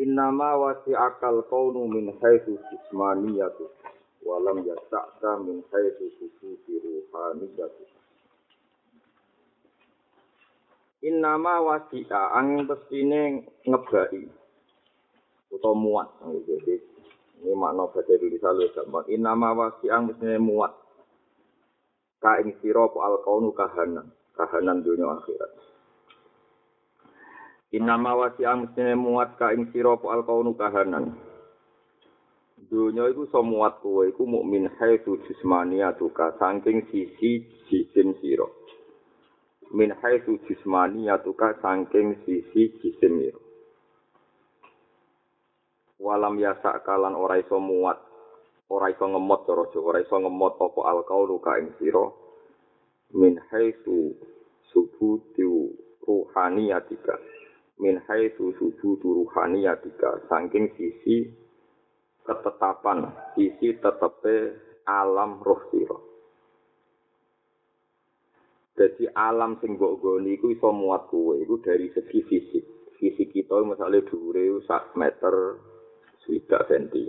Innama wasi'akal kaunu min haitsu jismaniyatu wa lam yasa'ka min haitsu susuti ruhaniyatu. Innama wasi'a ang pestine ngebaki utawa muat jadi ini makna bahasa Indonesia lu gampang. Innama wasi'a ang pestine muat ka ing sira al kaunu kahanan kahanan dunia akhirat. Inama wasi'ang mestine muat ka ing sira apa alkaunu kahanan. Dunya iku iso muat kowe iku mukmin haitsu jismaniyatuka saking sisi jisim sira. Min haitsu jismaniyatuka saking sisi jisim sira. Walam yasa kalan ora iso muat, ora iso ngemot cara ora iso ngemot apa alkaunu ka ing sira. Min haitsu subutu ruhaniyatika. Min haitsu subutu ruhaniyatika saking sisi ketetapan sisi tetepe alam roh sira Jadi alam sing mbok goni iku iso muat kowe iku dari segi fisik. Fisik kita misalnya dhuwure sak meter swidak senti.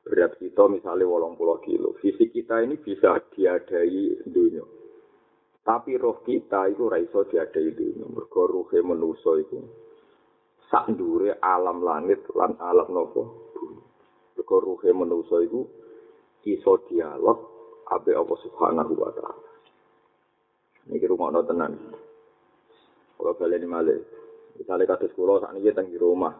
Berat kita misalnya 80 kilo. Fisik kita ini bisa diadai dunia. Tapi roh kita itu ora iso diadai dunya. Mergo ruhe manusa iku sak alam langit lan alam nopo bumi. Mergo ruhe manusa iso dialog abe apa subhanahu wa ta'ala. Ini rumah no tenan. Kalau kalian ini malih. Misalnya kados saat ini di rumah.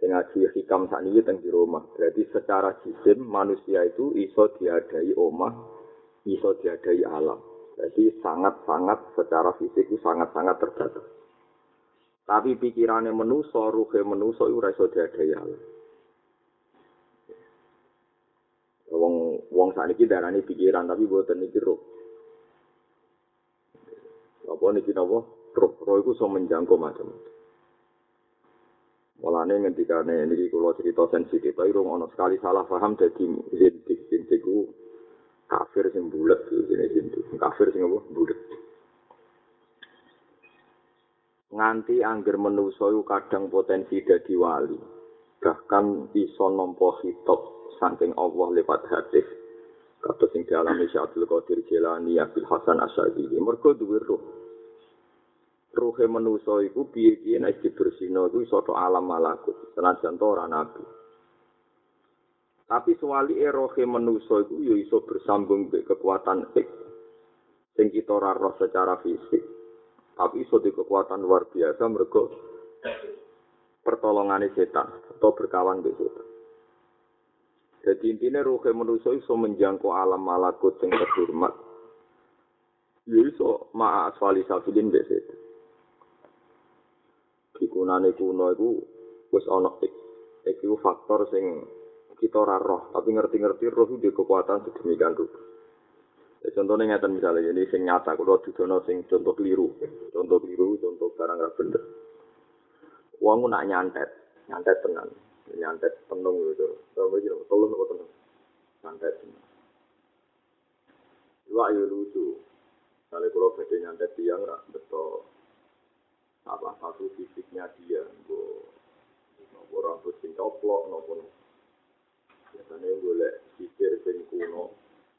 Dengan ngaji hikam ini di rumah. Berarti secara jisim manusia itu iso diadai omah, iso diadai alam. Jadi sangat-sangat secara fisik itu sangat-sangat terbatas. Tapi pikirannya menuso, ruhe menuso itu rasa diadai Wong wong saat ini darah pikiran tapi buatan ini ruh. Apa ini apa? Ruh, ruh itu so menjangkau macam-macam. Mulane ngendikane niki kula cerita sensitif, tapi rung ana sekali salah paham dadi zintik zintik kafir sing bulat jenis Hindu. Kafir sing apa? Bulat. Nganti angger menusa kadang potensi dadi wali. Bahkan iso nampa hitop saking Allah lewat hadis. Kata sing dialami Syekh Abdul Qadir Jilani Abdul Hasan Asyadili. Mergo duwe roh. Ruhe menusa iku piye-piye nek dibersihno iku iso alam malakut. Senajan ora nabi. Tapi suwali erohe manusa iku ya iso bersambung be kekuatan ik sing kita ora roh secara fisik. Tapi iso di kekuatan luar biasa mergo pertolongane setan atau berkawan be setan. Jadi intinya rohe manusa iso menjangkau alam malakut sing terhormat. Ya iso ma'a asfali safilin be setan. Dikunane kuno iku wis ana ik. Iki faktor sing kita ora roh, tapi ngerti-ngerti roh itu kekuatan sedemikian rupa. Ya, contohnya ngeten misalnya, ini sing nyata, kalau didono sing contoh keliru, contoh keliru, contoh barang gak bener. Uangmu nak nyantet, nyantet tenang, nyantet tenung gitu. Kalau begitu, tolong apa tenang, nyantet tenang. Wah, ya lucu. Misalnya kalau beda nyantet dia nggak betul apa satu fisiknya dia, gue nopo rambut sing coplok, nopo biasanya golek pikir sing kuno.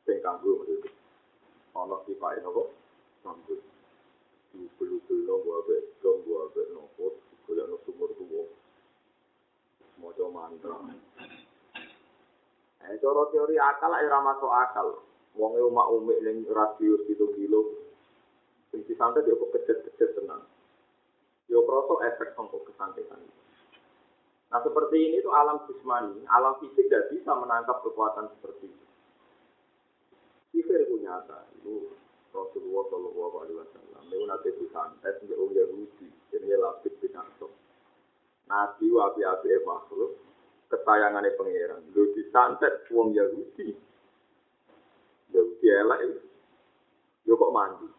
Sing kanggo maksudnya ana sifat napa sambut bulu-bulu gua abe dong abe nopo golek no sumur tuwa maca mantra. Eh, cara teori akal. Lah ora masuk akal. Wong e umak umik ning radius 7 kilo. Sing disantet yo kok kecet-kecet tenan. Yo kroso efek sangko kesantetan. Nah seperti ini itu alam jismani, alam fisik tidak bisa menangkap kekuatan seperti itu. Sifir itu nyata, itu Rasulullah Shallallahu Alaihi Wasallam. Ini nanti disantet, dia orang Yahudi, jadi lapis binasok. Nabi api-api makhluk kesayangannya pangeran. Lu disantet wong Yahudi. Yahudi elek. Yo kok mandi.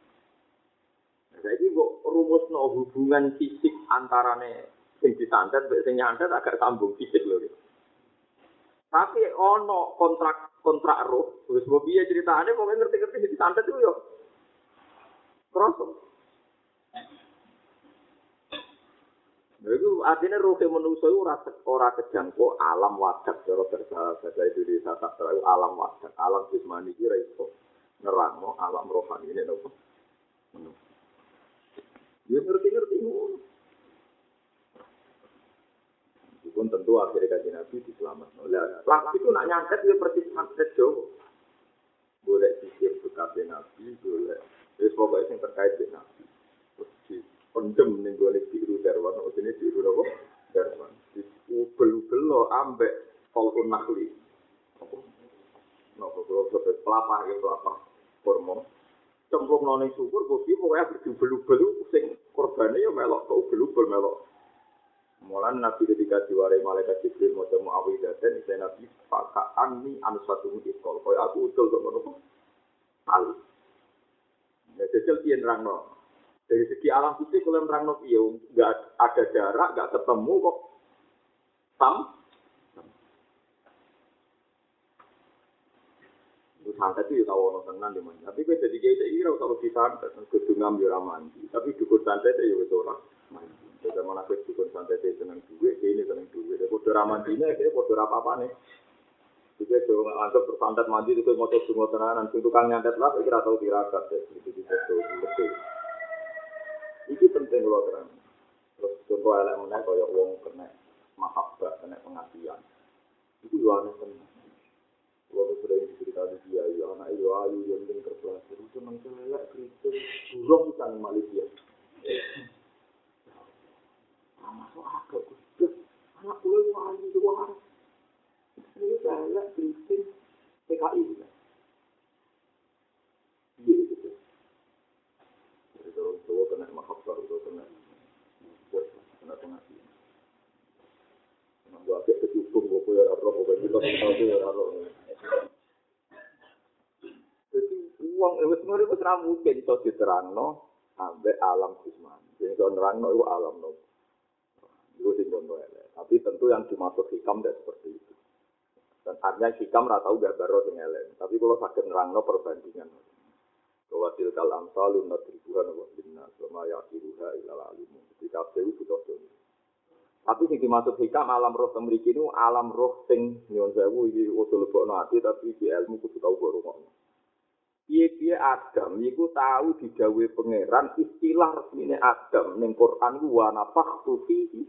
Nah, kok rumusno hubungan fisik antarane sing disantet mbek sing nyantet agak sambung fisik lho. Tapi ono kontrak kontrak roh, wis mbok piye critane pokoke ngerti-ngerti sing disantet itu yo. Terus Lha iku roh e manungsa iku ora ora kejangkau alam wadah cara bahasa Indonesia tak tahu alam wadah, alam jasmani iki ora iso nerangno alam rohani ini nopo. Ya ngerti-ngerti ngono. Pun tentu akhirnya kaji Nabi diselamat. Lah, laki itu nak nyantet ya persis santet Jawa. Boleh sisir bekasnya Nabi, boleh. Terus pokoknya yang terkait dengan Nabi. Terus pendem ning gone biru darwan oh ini biru apa darwan ubel-ubel lo ambek kolkun nakli nopo kalau sampai pelapa ya pelapa kurma cemplung noning syukur gue piye pokoknya berubel-ubel itu sing korbannya ya melok ke ubel-ubel melok Mulan Nabi ketika diwarai malaikat Jibril mau temu awidaten, saya Nabi pakai ani anu satu mutikol. Kau aku utul sama nopo. Ali. Ya jajal pian rangno. Dari segi alam fisik kalau terang nopi ya nggak ada jarak, nggak ketemu kok santet itu ya tahu ono tenan di mana. Tapi gue jadi kayak ini rasa lebih santet, gedung ya mandi. Tapi dukun santet ya wes ora mandi. Jadi mana gue dukun santet itu seneng duit, ini seneng duit. Dia bodoh ramandinya, dia bodoh apa apa nih. Juga itu anggap bersantet mandi itu mau semua tenanan. Tukang nyantet lah, kira tahu ya. Itu itu betul. Iki penting kalau terang. Terus contoh elek meneh kaya wong kena mahabbah, kena pengasihan. Itu yo aneh tenan. Kalau cerita di dia, ya anak iyo ayu yang penting terpelajar itu memang elek kritis, buruk kan Malaysia. Masuk akal, anak pulau itu ayu itu waras. Ini PKI. Gua punya arroh, gua juga. Jadi uang itu sebenarnya itu mungkin itu diterang no, ambek alam jasmani. Jadi kalau no itu alam no. Itu sih contoh Tapi tentu yang dimaksud hikam tidak seperti itu. Dan artinya hikam rata gak baru sing elek. Tapi kalau sakit nerang no perbandingan. Bahwa tilkal amsalun nadribuhan wa binnas wa ma yaqiruha ilal alimu. Jadi kabeh butuh jono. Tapi sing dimaksud hikam alam roh temriki ini alam roh sing nyuwun sewu iki usul lebokno ati tapi di ilmu kudu tau kok rungokno. Piye-piye Adam iku tahu digawe pangeran istilah resmine Adam ning Quran ku wa nafakhtu fihi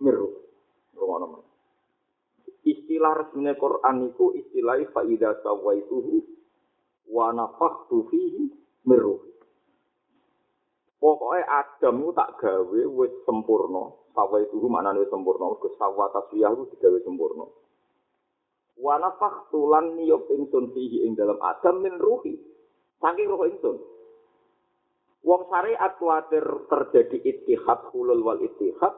miru. Istilah resmine Quran iku istilah fa idza sawaituhu wa nafakhtu fihi miru. Pokoknya Adam tak gawe wis sempurna. Sawa itu mana wis sempurna. Ke sawa taswiyah itu digawe sempurna. Wa nafakhtu lan niyop ingsun fihi ing dalam Adam min ruhi. Saking roh ingsun. Wong syariat kuatir terjadi ittihad hulul wal ittihad.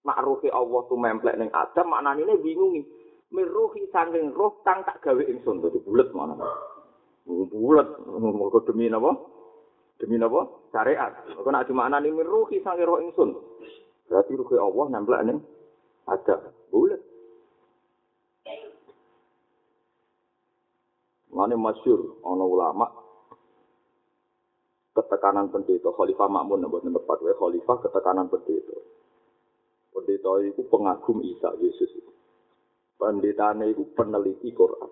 Nak ruhi Allah tu memplek ning Adam maknane ini bingungi. Min ruhi saking roh kang tak gawe ingsun. Jadi bulet mana. Bulet. Mergo demi napa? Demi napa? Syariat. Kok nak dimaknani min ruhi saking roh ingsun. Berarti ruhi Allah nemplek ning ada bulat. Mane masyur ana ulama ketekanan pendeta khalifah makmun tepat wae khalifah ketekanan pendeta. Pendeta itu pengagum Isa Yesus. Pendetane itu peneliti Quran.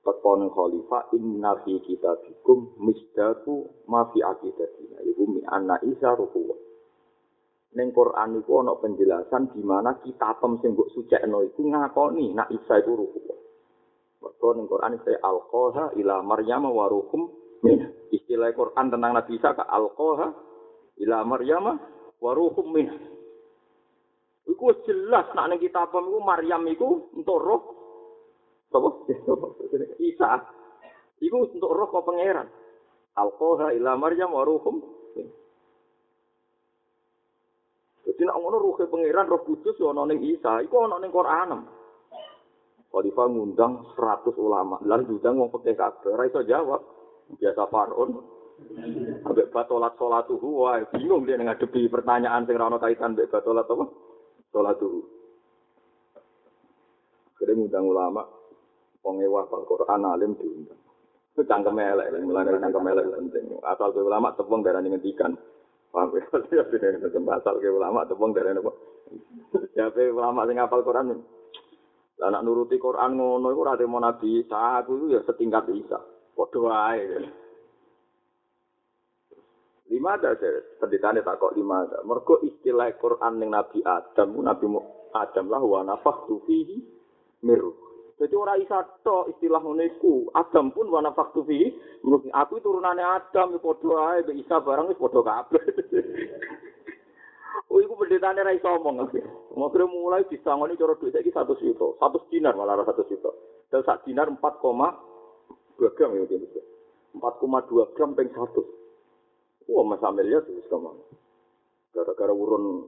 Tekon khalifah inna fi kitabikum misdaku ma fi aqidatina. Iku mi anna Isa ruhuwa. Ning Quran iku ana penjelasan di mana kitabem sing mbok sucekno iku ngakoni nek Isa iku ruhuwa. Mergo ning Quran saya alqaha ila Maryam wa ruhum min. Istilah Quran tentang Nabi Isa ka alqaha ila Maryam wa ruhum min. Iku jelas nak ning kitab iku Maryam iku entuk roh apa? Isa. Iku untuk roh kok pangeran. Alqaha ila Maryam wa ruhum. Jadi nak ngono ruhe pangeran roh kudus yo ana ning Isa, iku ana ning Quran. Khalifah ngundang 100 ulama, lan diundang wong pekeh kabeh, ora iso jawab. Biasa Faraun. Ambek batolat salatuhu, wah bingung dia ngadepi pertanyaan sing ora ana kaitan mbek batolat apa? Salatuhu. Kene ngundang ulama, pengewa Al-Qur'an alim diundang. Itu cangkem elek, mulane cangkem elek penting. Asal ke ulama tepung darani ngendikan. Paham ya? Asal ke ulama tepung darani apa? Siapa ulama sing hafal Quran? Lah nak nuruti Quran ngono iku ora temo Nabi Isa, aku ya setingkat Isa. Padha wae. Lima ada pendetane tak kok lima ada. Mergo istilah Quran ning Nabi Adam, Nabi Adam lah wa nafakhtu fihi miru. Jadi ora isa tok istilah ngono iku. Adam pun wa nafakhtu fihi menurut aku turunane Adam padha wae Isa barang wis padha. Oh, iku pendetane ra iso omong. Mokre mulai disangoni cara duit saiki 100 juta. 100 dinar malah 100 juta. Dan sak dinar 4, 2 gram ya gitu. 4,2 gram peng 100. Wah, Mas Amel ya wis kemana. Gara-gara urun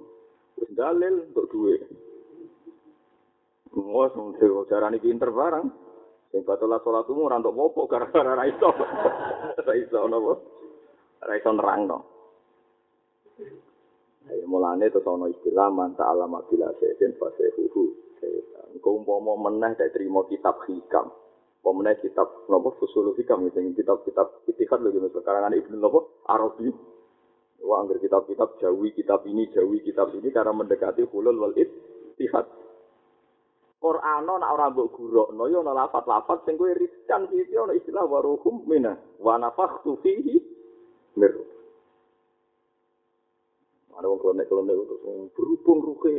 wis dalil untuk duit. Wah, sing jarane pinter barang. Sing batola salat umum ora entuk apa gara-gara ra iso. Ra iso napa? Ra iso nerangno. Ayo mulane terus ana istilah manta alamat bila sejen fase huhu. Engko umpama meneh dak trimo kitab hikam. Umpama kitab napa fusul hikam sing kitab-kitab itikad lho gitu karangan Ibnu napa Arabi. Wah angger kitab-kitab jawi kitab ini jawi kitab ini karena mendekati hulul wal ittihad. Quran nek ora mbok gurukno ya ana lafat-lafat sing kowe riskan iki ana istilah waruhum mina wa nafakhtu fihi mir. Ada wong klonek-klonek itu berhubung ruke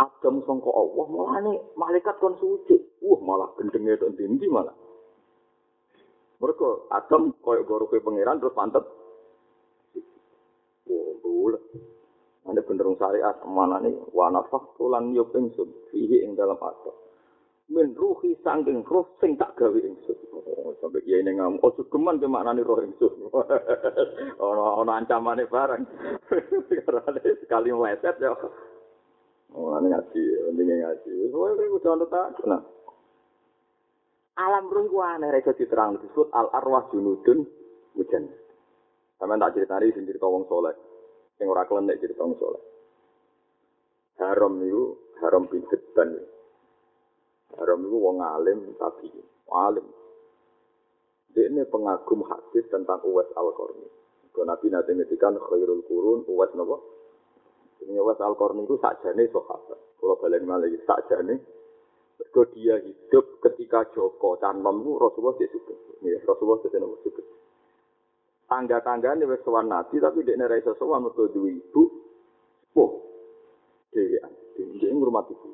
Adam sangka Allah mulane malaikat kon suci. Wah malah gendenge tok ndi malah. Mereka Adam koyo goruke pangeran terus pantet. Boleh. Anda bener syariat mana nih wana faktulan yo ingsun fihi ing dalam Adam. Min ruhi sangking roh sing tak gawe ingsun. Oh, sampai kiai ini ngomong, oh sugeman ke maknani roh ingsun. Ono ono ancamane bareng. Karena sekali meleset ya. Oh, ini ngaji, pentingnya ngaji. Soalnya ini udah ada tak, nah. Alam itu aneh, mereka diterang disebut al arwah junudun hujan. Sama tak cerita ini, cerita wong soleh. Yang ora klenek cerita wong soleh. Haram itu, haram bin Hibban. Haram itu wong alim, tapi alim. Dia ini pengagum hadis tentang Uwais Al-Qarni. Kalau Nabi nanti ngetikan khairul kurun, Uwais nopo. Ini Uwais Al-Qarni itu sakjane sahabat. Kalau balen malah sakjane. Kalau dia hidup ketika Joko Canom itu Rasulullah dia. Ya, Rasulullah dia nopo suka. Tangga-tangga ini wes sowan Nabi, tapi dia nera iso sowan mergo duwe ibu. Oh, dia dia ngurmat ibu.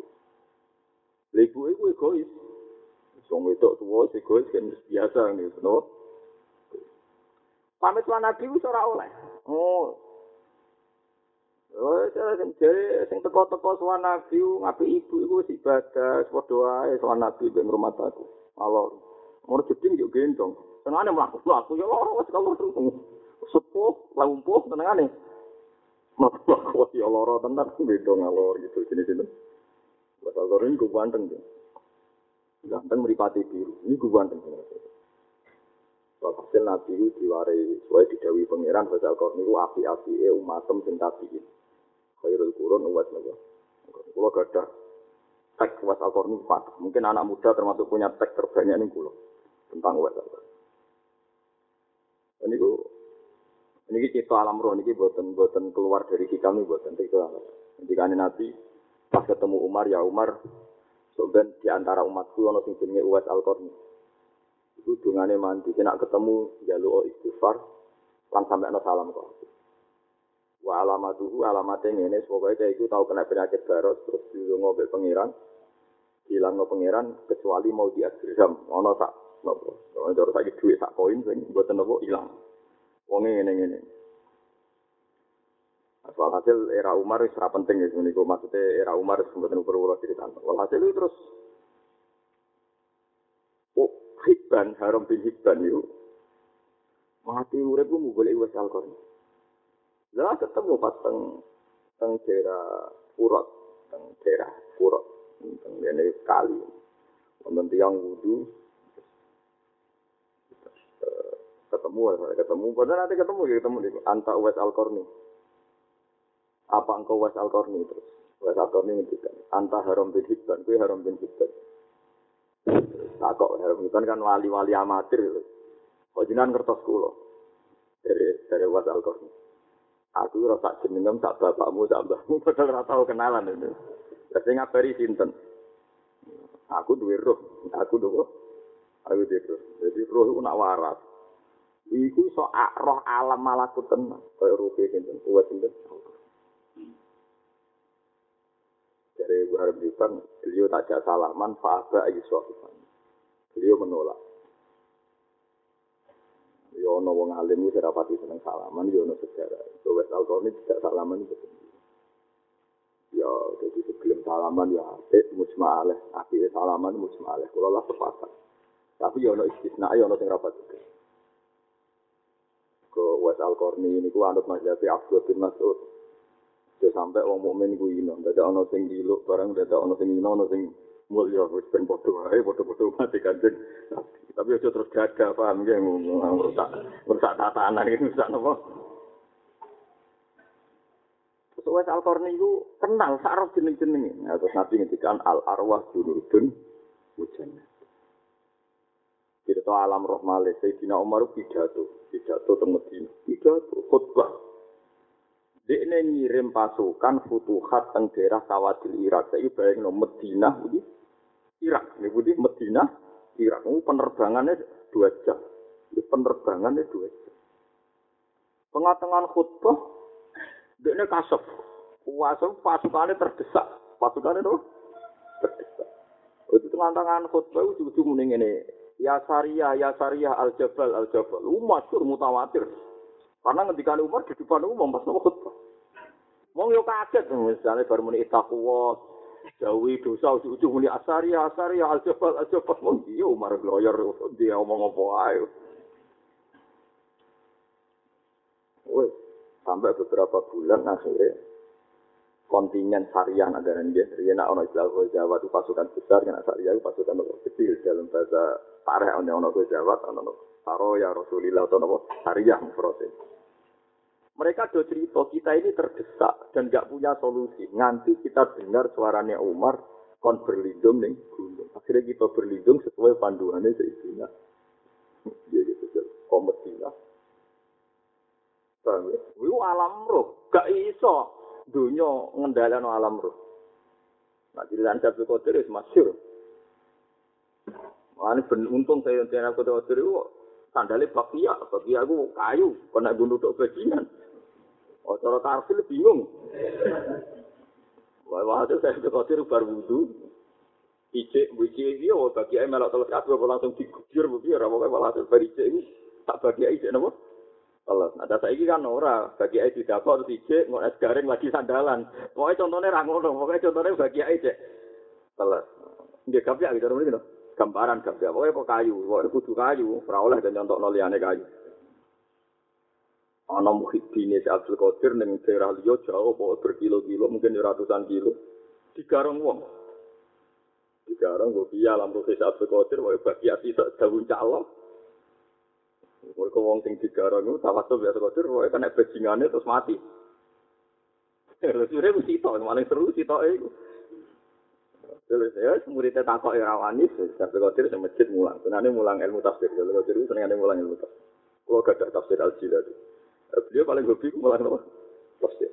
Lha ibu iku egois. Wong wedok tuwa egois kan biasa nih, no. Pamit lan Nabi wis ora oleh. Oh. Oh, sing jare sing teko-teko sowan Nabi ngapi ibu iku wis ibadah, padha wae sowan Nabi ben ngurmat aku. Alor. Mor jeding yo gendong. Senengane mlaku aku yo ora wis kalau terus. Sepuh, lumpuh senengane. Mlaku aku yo lara tenan gendong alor gitu sini-sini. Bakal korin gue ganteng deh. Ganteng meripati biru. Ini gue ganteng. Hasil Nabi itu diwarai sesuai didawi pangeran Fasal Korni itu api-api e umatem sing tabiin. Khairul kurun uwat naga. Kalau gak ada teks Fasal Korni patah. Mungkin anak muda termasuk punya teks terbanyak ini kulo tentang uwat Ini gue ini cerita alam roh ini buatan buatan keluar dari hikam ini buatan itu alam. Ketika Nabi pas ketemu Umar ya Umar sebenarnya di antara umatku ono sing jenenge Uwais Al-Qarni. Iku dungane mandi kena ketemu jaluk istighfar lan sampe ana salam kok. Wa alamatuhu alamate ngene pokoke cah iku tau kena penyakit baros terus dilungo mbek pangeran. Hilangno pangeran kecuali mau di dirham. Ono sak napa? Ono cara saiki dhuwit sak koin sing mboten napa ilang. Wonge ngene-ngene. Walhasil era Umar sangat penting ya, ini maksudnya era Umar itu sebetulnya perlu cerita. Walhasil itu terus, oh Hibban, Haram bin Hibban itu, mati urip itu boleh iwas alkohol. Lah ketemu pas teng teng daerah Purot, teng daerah Purot, teng ngene kali. Wonten tiyang wudu ketemu ketemu. Padahal nanti ketemu ya ketemu di anta Uwais Al Korni apa engkau Uwais Al Korni terus Uwais Al Korni ngendikan anta Haram bin Hibban kue Haram bin Hibban. Tak kok Haram Hibban kan wali-wali amatir kok jinan kertas kulo dari dari Uwais Al Korni aku rasa jenengem sak bapakmu sak mbahmu padahal ora tau kenalan itu Terus ngabari sinten? Aku duwe roh. Aku duwe aku duwe roh. Jadi roh itu nak waras iku iso roh alam malakut tenan kaya roh sinten kuat sinten dari Ibu Harap Dipan, beliau tak ada salaman, fa'aba ayi suafifan. Beliau menolak. Yo ono wong alim iki rapati seneng salaman, yo ono sejarah. So wes alkoni tidak salaman itu. Ya, jadi sebelum salaman ya apik musma'aleh, apik salaman musma'aleh. Kalau lah sepakat. Tapi ya ono istisna, ya ono sing rapat juga. Wes Al-Qarni ini ku anut mazhab Abdul bin Mas'ud. Jadi sampai wong mukmin ku ino, dadak ono sing diluk, barang dadak ono sing ino, ono sing wis ben padha wae, padha-padha mati kanjeng. Tapi aja terus gagah, paham nggih merusak merusak tatanan iki merusak napa? Terus Al-Qarni itu kenal saraf jeneng-jenenge. Nah, terus Nabi ngendikan al arwah junudun hujan. Tahu alam roh malih Sayyidina Umar pidato, pidato teng Medina, pidato khutbah. Ini ngirim pasukan futuhat teng daerah Sawadil Irak. Saya bayang no Medina, budi Irak. Ini budi Medina, Irak. Ini penerbangannya dua jam. Penerbangannya dua jam. Tengah-tengah khutbah, dia ini kasep. Kuasa pasukannya terdesak. Pasukannya itu terdesak. Itu tengah-tengah khutbah, ujung-ujung ini. Ya Sariyah, Ya Sariyah, Al-Jabal, Al-Jabal. Itu masyur, mutawatir. Karena ketika Umar di depan umum pas nopo khutbah. Wong yo kaget misalnya baru muni takwa, jauhi dosa ujung muni asari asari al jabal al jabal wong iya Umar lawyer dia omong apa ae. Wes sampai beberapa bulan akhirnya kontingen Syariah negara dia, dia nak ono istilah Jawa itu pasukan besar, yang Syariah itu pasukan kecil dalam bahasa Tareh ono ono Jawa, ono Saro ya Rasulillah atau nopo Syariah proses. Mereka do cerita kita ini terdesak dan nggak punya solusi. Nanti kita dengar suaranya Umar kon berlindung nih gunung. Akhirnya kita berlindung sesuai panduannya Sayyidina. Ya gitu, komedilah. Itu alam roh, gak iso dunia ngendalikan alam roh. Nah, di lancar Qadir itu masyur. Ini untung saya yang tiada Qadir itu sandalnya bakia, bakia itu kayu, kena gunung untuk bajingan. Oh, cara tarfil bingung. Wah, wah, itu saya kekotir bar wudhu. Icek, icek ini, oh, bagi ayah melak teles kabel, langsung digubir, begir, pokoknya malah hasil bar icek ini, tak bagi ayah icek, nama? Teles. Nah, dasar ini kan ora, bagi ayah tidak terus icek, nggak es garing lagi sandalan. Pokoknya contohnya rangono, pokoknya contohnya bagi ayah icek. Teles. Dia kapya, gitu, gitu. Gambaran kapya, pokoknya kok kayu, pokoknya kudu kayu, perawaleh dan contoh noliane kayu. ana muhibine si Abdul Qadir ning daerah liya jauh apa berkilo-kilo mungkin ratusan kilo digarong wong digarong kok piye lampu si Abdul Qadir wae bagi ati sak dawuh calo Mereka wong sing digarong itu salah satu biasa kotor, pokoknya kena bajingannya terus mati. Terus itu aku sitok, malah seru sitok itu. Terus ya, muridnya takok ya rawanis, sampai kotor sama masjid mulang. Senangnya mulang ilmu tafsir, kalau kotor itu senangnya mulang ilmu tafsir. Kalau gak ada tafsir al-jilad itu. beliau paling hobi malah nopo tafsir.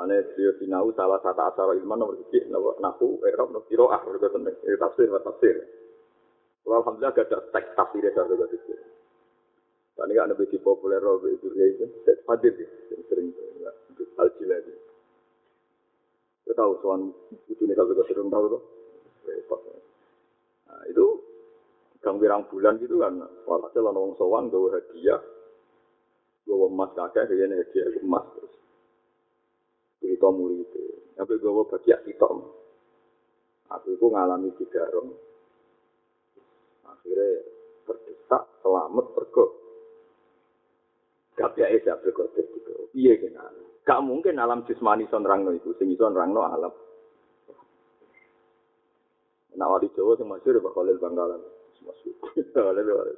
Ane beliau sinau salah satu asal ilmu nomor tiga nopo nahu erob nopo kiro ah tentang tafsir tafsir. Kalau alhamdulillah gak ada teks tafsir ya kalau gak tafsir Tadi biji populer roh itu dia itu set hadir sering al jilad kita tahu soal itu nih kalau sering tahu tuh nah itu gang birang bulan gitu kan walhasil orang orang sowan gawe hadiah gawa emas kakek dia nih dia emas terus. Cerita murid itu tapi gawa bagian kita aku itu ngalami tiga rong akhirnya berdesak selamat pergo. Gak biaya saya berkotir gitu iya gimana Gak mungkin alam jismani son rangno itu, sing iso rangno alam. Nah wali Jawa sing masyhur Pak Khalil Bangkalan. Masyhur. Khalil wali.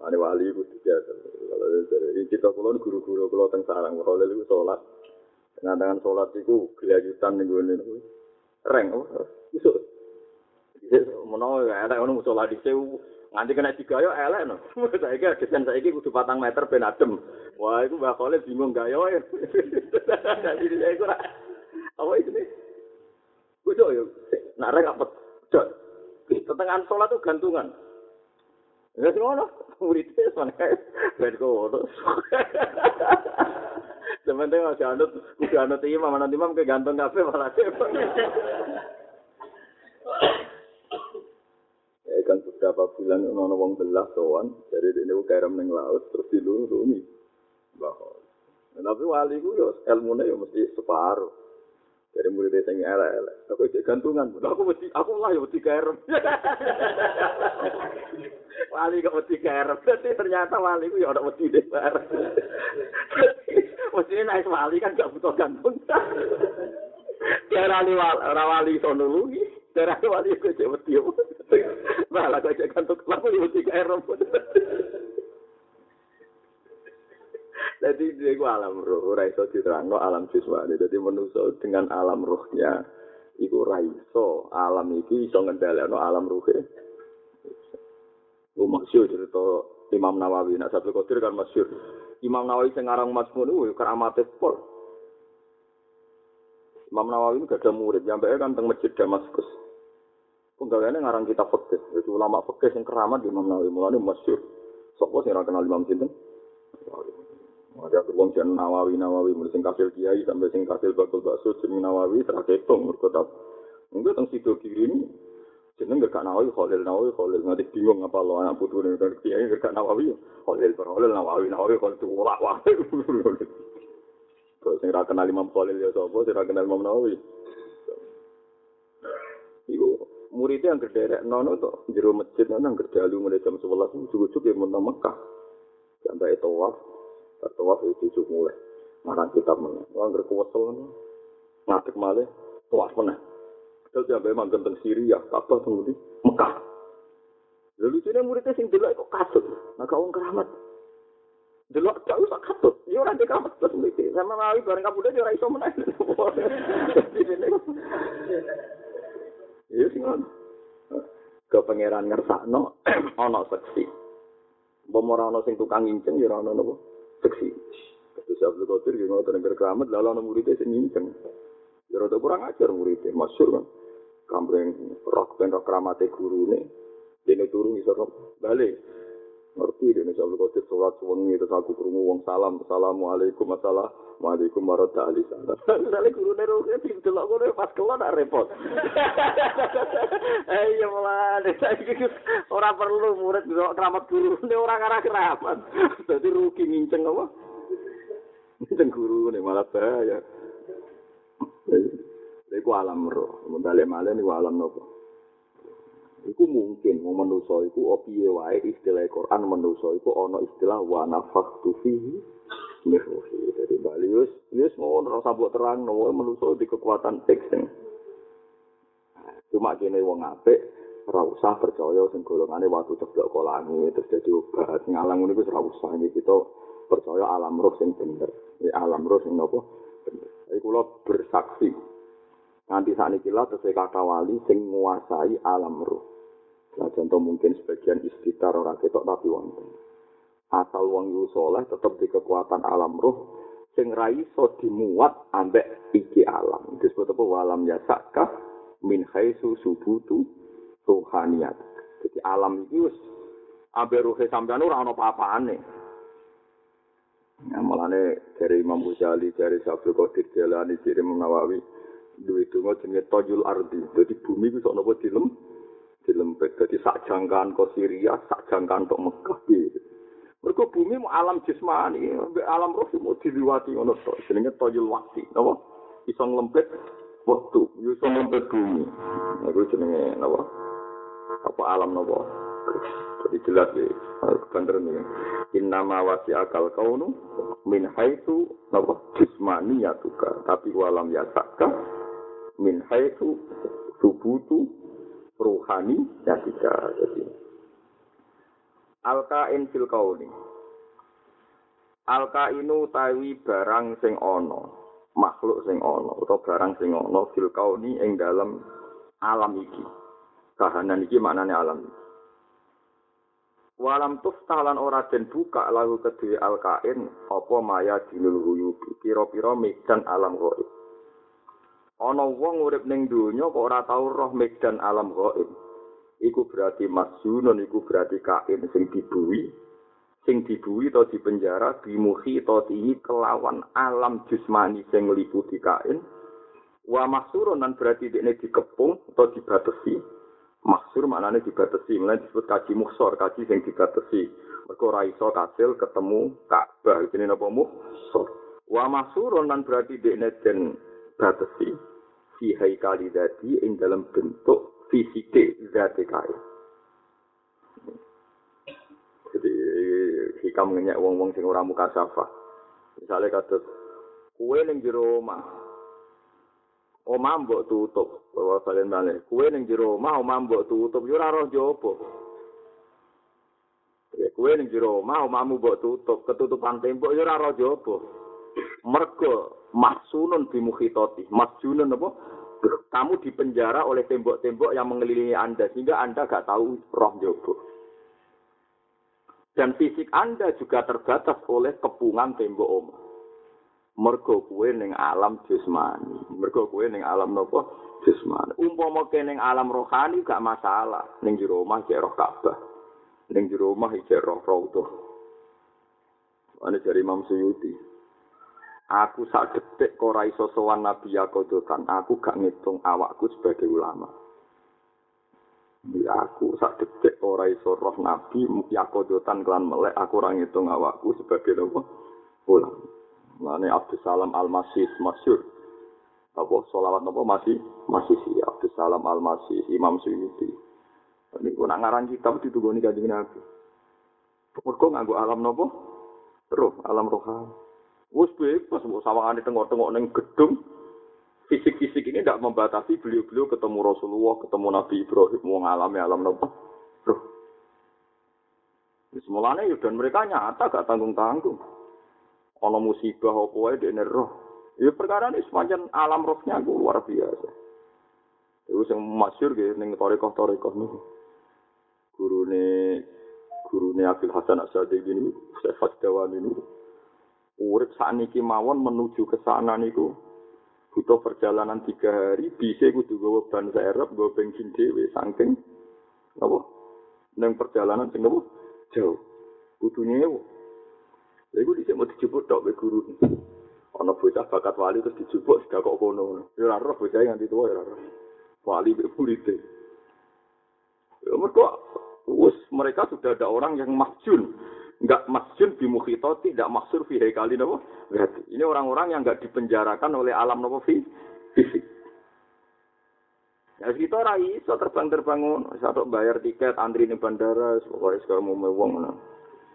Ane wali iku biasa. Kalau dari kita kula guru-guru kula teng sarang Khalil iku salat. Dengan tangan salat iku gelayutan ning gone niku. Reng apa? Iso. Menawa elek ngono salat dhisik nganti kena digayo elek no. Saiki desain saiki kudu patang meter ben adem. Wah, iku Mbak Khalil bingung gayo. Jadi saya kira apa itu nih? Kudu yo. Nak rek apa? Dot. Tetengan sholat tuh gantungan. Ya sing ngono, muridnya sana ben kono. Sementara masih anut, udah anut imam, anut imam ke kafe malah Ya kan beberapa bulan ono wong belas sowan, jadi ini kerem ning laut terus dilurungi. Bahwa. Tapi wali ku yo ilmune yo mesti separuh. Dari murid sing elek-elek. Aku cek gantungan. Aku mesti aku lah yo mesti kerem. wali kok mesti kerem. Jadi ternyata wali ku yo ora mesti deh. Mesti naik wali kan gak butuh gantung. Kira wali ora wali iso nulungi. Kira wali ku cek mesti. Malah kok cek gantung. Aku yo mesti kerem. Jadi dia itu alam roh, ora iso diterangno alam jismani. Jadi manusia dengan alam rohnya, itu raiso alam iki iso ngendhalekno alam ruhe. Lu masyur cerita Imam Nawawi, nak satu kotir kan masyur. Imam Nawawi sing ngarang Mazmun itu keramate pol. Imam Nawawi ini gak ada murid, sampai kan teng masjid Damaskus. Penggaweannya ngarang kitab fikih, itu ulama fikih sing keramat di Imam Nawawi, mulane masyur. Sopo sing ora kenal Imam Sinten? Ada wong jan Nawawi Nawawi mulai sing kasil kiai sampai sing kasil bakul bakso jeneng Nawawi teraketung mergo tak enggak teng situ kiri ini jeneng gak Nawawi Khalil Nawawi Khalil. Nganti bingung apa lo anak putu nih kan kiai gak Nawawi. Khalil Khalil Nawawi Nawawi Khalil itu ulak wah. Terus sing ra kenal Imam Khalil ya sing ra kenal Imam Nawawi. Iku muridnya yang gederek nono tuh jero masjid nono yang gerdalu mulai jam sebelas ujuk-ujuk ya mau Mekah. Sampai tawaf tawaf itu cukup mulai. Marang kitab mana wong berkuwesel ngatek malih tawaf mana terus sampai manggon teng Syria Ka'bah teng di Mekah. Lalu lucunya muridnya sing delok kok kasut. Nah kau keramat. Delok tak usah kasut. Ya ora ndek keramat terus mriki sama mawi bareng kabudhe ya ora iso meneh Iya sih ngono. Ke pangeran ngersakno ana seksi. Mbok ora ana sing tukang nginceng ya ora ana napa seksi. Terus Abdul Qadir ki ngoten nek keramat lalu ana murid sing nginceng. Ya rada kurang ajar murid masyhur kan. Kampleng rok ben rok keramate gurune. Dene turu iso balik. Ngerti dene Abdul Qadir salat suwengi terus aku krungu wong salam assalamualaikum assalamualaikum warahmatullahi wabarakatuh. Sale gurune roke didelok ngono pas kelon nak repot. Eh iya malah saiki ora perlu murid delok keramat gurune ora ngarah keramat. Dadi rugi nginceng apa? Nginceng gurune malah bahaya. Iku alam roh, balik malih niku alam nopo? Iku mungkin wong manusa iku opiye wae istilah Quran manusa iku ana istilah wa nafakhtu fihi min ruhi. Dadi bali wis wis mau ora sabuk terang no manusa di kekuatan fiksing. Cuma kene wong apik ora usah percaya sing golongane watu ceblok kok langit terus dadi obat ngalang ngono iku ora usah iki kita percaya alam roh sing bener. alam roh sing napa? Bener. Iku bersaksi Nanti saat ini lah sesuai kata wali sing menguasai alam roh. Nah, contoh mungkin sebagian istitar orang ketok tapi wonten. Asal wong yu soleh tetap di kekuatan alam roh sing ra iso dimuat ambek iki alam. Disebut apa walam ya min khaisu subutu rohaniyat. Jadi alam iki wis ambek rohe sampean ora ana apa-apane. Ya, malane dari Imam Ghazali, dari Syafil Qadir Jalani, dari Imam Nawawi, duwe donga jenenge Toyul Ardi. Dadi bumi ku sok napa dilem dilempet. Dadi sak jangkaan ke Syria, sak jangkaan ke Mekah gitu. Mergo bumi mau alam jismani, alam roh mau diliwati ngono to. Jenenge Toyul Waqti, napa? Iso nglempet waktu, iso nglempet bumi. Iku jenenge napa? apa alam nopo jadi jelas ya bener nih innama wasi akal kaunu min haitsu nopo jismani ya tuka tapi walam ya sakka min haitsu subutu ruhani ya tiga jadi. Alkain fil kauni. Alkainu tawi barang sing ana makhluk sing ana utawa barang sing ana fil kauni ing dalam alam iki. Kahanan iki maknane alam. Iki Walam tuftah lan ora den buka lagu kedue alkain apa maya dinul huyubi pira-pira medan alam gaib. Ana wong urip ning donya kok ora tau roh medan alam gaib. Iku berarti masjunun iku berarti kain sing dibuwi sing dibuwi to dipenjara bimuhi to tihi kelawan alam jusmani sing ngeliputi kain. Wa mahsurun lan berarti dekne dikepung atau dibatasi Maksur maknanya dibatasi, mulai disebut kaji muksor, kaji yang dibatasi. Mereka ora iso kasil ketemu Ka'bah, ini apa muksor. Wa maksurun dan berarti dekne den batasi fi haikali dadi ing dalam bentuk fisike zati kae. Jadi hikam ngenyek wong-wong sing ora muka safa. Misalnya kata kue ning jero omah, omah mbok tutup bahwa kalian balik kue ning jero omah omah mbok tutup. Yo ora roh jopo ya kue ning jero omah omahmu mbok tutup. Ketutupan tembok yo ora roh jopo mergo mahsunun bimukhitati masjunun apa? Kamu dipenjara oleh tembok-tembok yang mengelilingi Anda sehingga Anda gak tahu roh jopo dan fisik Anda juga terbatas oleh kepungan tembok omah. Mergo kuwe ning alam jasmani mergo kuwe ning alam napa? Jasmani umpama kene ning alam rohani gak masalah. Ning jero omah cek roh Ka'bah ning jero omah cek roh Raudhah ana dari Imam Suyuti aku sak detik ora iso sowan nabi yakodotan aku gak ngitung awakku sebagai ulama Ya aku sak detik ora iso roh nabi yakodotan kelan melek aku ora ngitung awakku sebagai apa ulama Mane Abdus Salam Al-Masih masyhur. Apa selawat apa masih masih si Abdus Salam Al-Masih Imam Suyuti. Ini ku nak ngarang kitab ditugoni kanjeng Nabi. Mergo nganggo alam napa? Roh, alam rohani. Wes bebas mbok sawangane tengok-tengok ning gedung fisik-fisik ini tidak membatasi beliau-beliau ketemu Rasulullah, ketemu Nabi Ibrahim, mau ngalami alam napa? Roh. Semulanya ya dan mereka nyata gak tanggung-tanggung. ana musibah apa wae dene roh. Ya perkara ini semacam alam rohnya aku luar biasa. Itu yang masyur gitu, ning torikoh-torikoh niku. Gurune gurune Abdul Hasan Asyadi gini, saya Fasdawan ini. Urip saat niki mawon menuju ke sana niku butuh perjalanan tiga hari bisa kudu gawa ban serep gawa bensin dewe saking apa neng perjalanan sing apa jauh kudu nyewa Lha iku dhisik mau dijupuk tok guru. Ana bocah bakat wali terus dijupuk sudah kok kono. Ya ora roh bocah nganti tuwa ya ora. Wali be murid. Ya mereka sudah ada orang yang masjun. Enggak masjun di mukhito, tidak maksur fi haikali napa? Berarti ini orang-orang yang enggak dipenjarakan oleh alam napa fi fisik. Ya kita ora iso terbang-terbang ngono, satu bayar tiket antri ning bandara, pokoke sekarang mau wong ngono.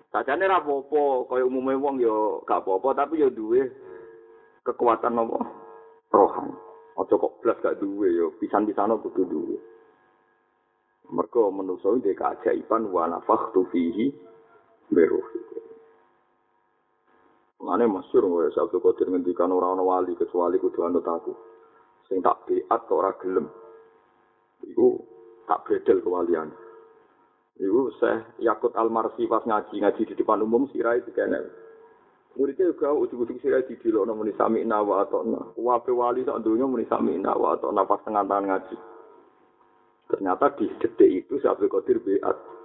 Sajane ra apa-apa, kaya umume wong ya gak apa-apa, tapi ya duwe kekuatan apa? Rohan. Aja kok blas gak duwe ya, pisan-pisan kudu duwe. Mergo manusa iki keajaiban wa nafakhtu fihi beruh. Mane masyhur wae sabtu kodir ngendikan ora ana wali kecuali kudu anut aku. Sing tak kok ora gelem. Iku tak bedel kewalian. Ibu saya Yakut Almarsi pas ngaji ngaji di depan umum sirai di kene. Muridnya juga ujung-ujung sirai di dilo namun sami nawa atau na. Wape wali saat dulunya muni sami nawa atau na pas tengah tangan ngaji. Ternyata di detik itu Syabdul Qadir beat.